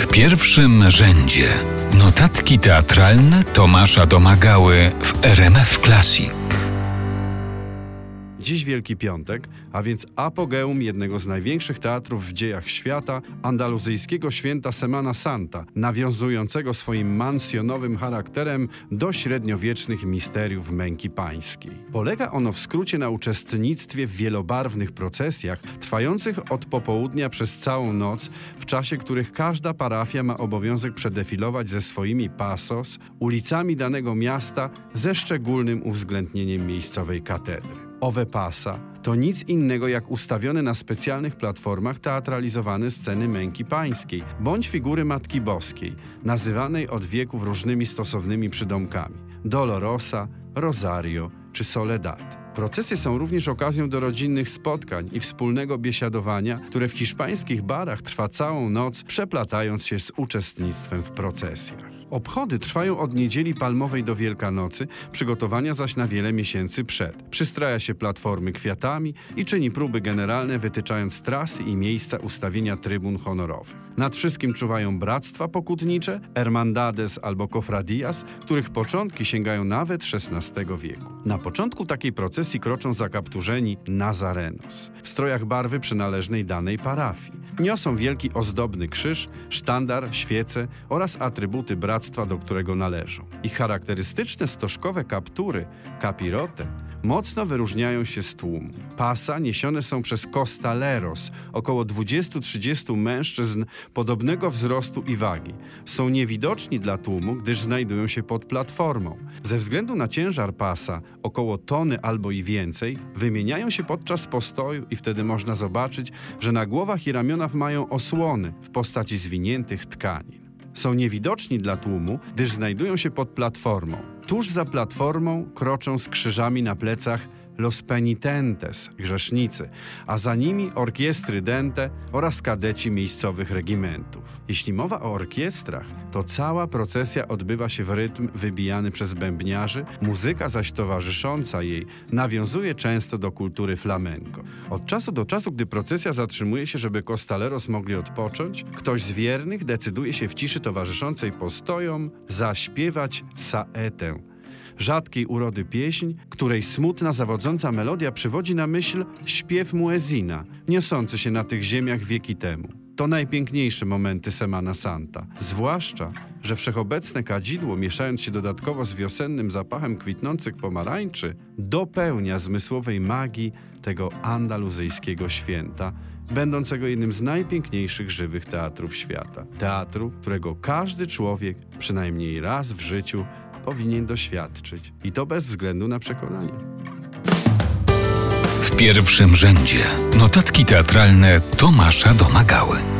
W pierwszym rzędzie notatki teatralne Tomasza Domagały w RMF Classic. Dziś Wielki Piątek, a więc apogeum jednego z największych teatrów w dziejach świata, andaluzyjskiego święta Semana Santa, nawiązującego swoim mansjonowym charakterem do średniowiecznych misteriów męki pańskiej. Polega ono w skrócie na uczestnictwie w wielobarwnych procesjach, trwających od popołudnia przez całą noc, w czasie których każda parafia ma obowiązek przedefilować ze swoimi pasos ulicami danego miasta ze szczególnym uwzględnieniem miejscowej katedry. Owe pasa to nic innego jak ustawione na specjalnych platformach teatralizowane sceny męki pańskiej bądź figury Matki Boskiej, nazywanej od wieków różnymi stosownymi przydomkami Dolorosa, Rosario czy Soledad. Procesje są również okazją do rodzinnych spotkań i wspólnego biesiadowania, które w hiszpańskich barach trwa całą noc, przeplatając się z uczestnictwem w procesjach. Obchody trwają od niedzieli palmowej do Wielkanocy, przygotowania zaś na wiele miesięcy przed. Przystraja się platformy kwiatami i czyni próby generalne, wytyczając trasy i miejsca ustawienia trybun honorowych. Nad wszystkim czuwają bractwa pokutnicze, hermandades albo cofradías, których początki sięgają nawet XVI wieku. Na początku takiej procesji kroczą zakapturzeni Nazarenos w strojach barwy przynależnej danej parafii. Niosą wielki ozdobny krzyż, sztandar, świece oraz atrybuty bractwa, do którego należą. Ich charakterystyczne stożkowe kaptury, kapirote, mocno wyróżniają się z tłumu. Pasa niesione są przez costaleros, około 20-30 mężczyzn podobnego wzrostu i wagi. Są niewidoczni dla tłumu, gdyż znajdują się pod platformą. Ze względu na ciężar pasa, około tony albo i więcej, wymieniają się podczas postoju i wtedy można zobaczyć, że na głowach i ramionach mają osłony w postaci zwiniętych tkanin. Są niewidoczni dla tłumu, gdyż znajdują się pod platformą. Tuż za platformą kroczą z krzyżami na plecach Los Penitentes, grzesznicy, a za nimi orkiestry dente oraz kadeci miejscowych regimentów. Jeśli mowa o orkiestrach, to cała procesja odbywa się w rytm wybijany przez bębniarzy, muzyka zaś towarzysząca jej nawiązuje często do kultury flamenco. Od czasu do czasu, gdy procesja zatrzymuje się, żeby kostaleros mogli odpocząć, ktoś z wiernych decyduje się w ciszy towarzyszącej postojom zaśpiewać saetę, rzadkiej urody pieśń, której smutna, zawodząca melodia przywodzi na myśl śpiew muezina, niosący się na tych ziemiach wieki temu. To najpiękniejsze momenty Semana Santa. Zwłaszcza, że wszechobecne kadzidło, mieszając się dodatkowo z wiosennym zapachem kwitnących pomarańczy, dopełnia zmysłowej magii tego andaluzyjskiego święta, będącego jednym z najpiękniejszych żywych teatrów świata. Teatru, którego każdy człowiek przynajmniej raz w życiu powinien doświadczyć. I to bez względu na przekonanie. W pierwszym rzędzie notatki teatralne Tomasza Domagały.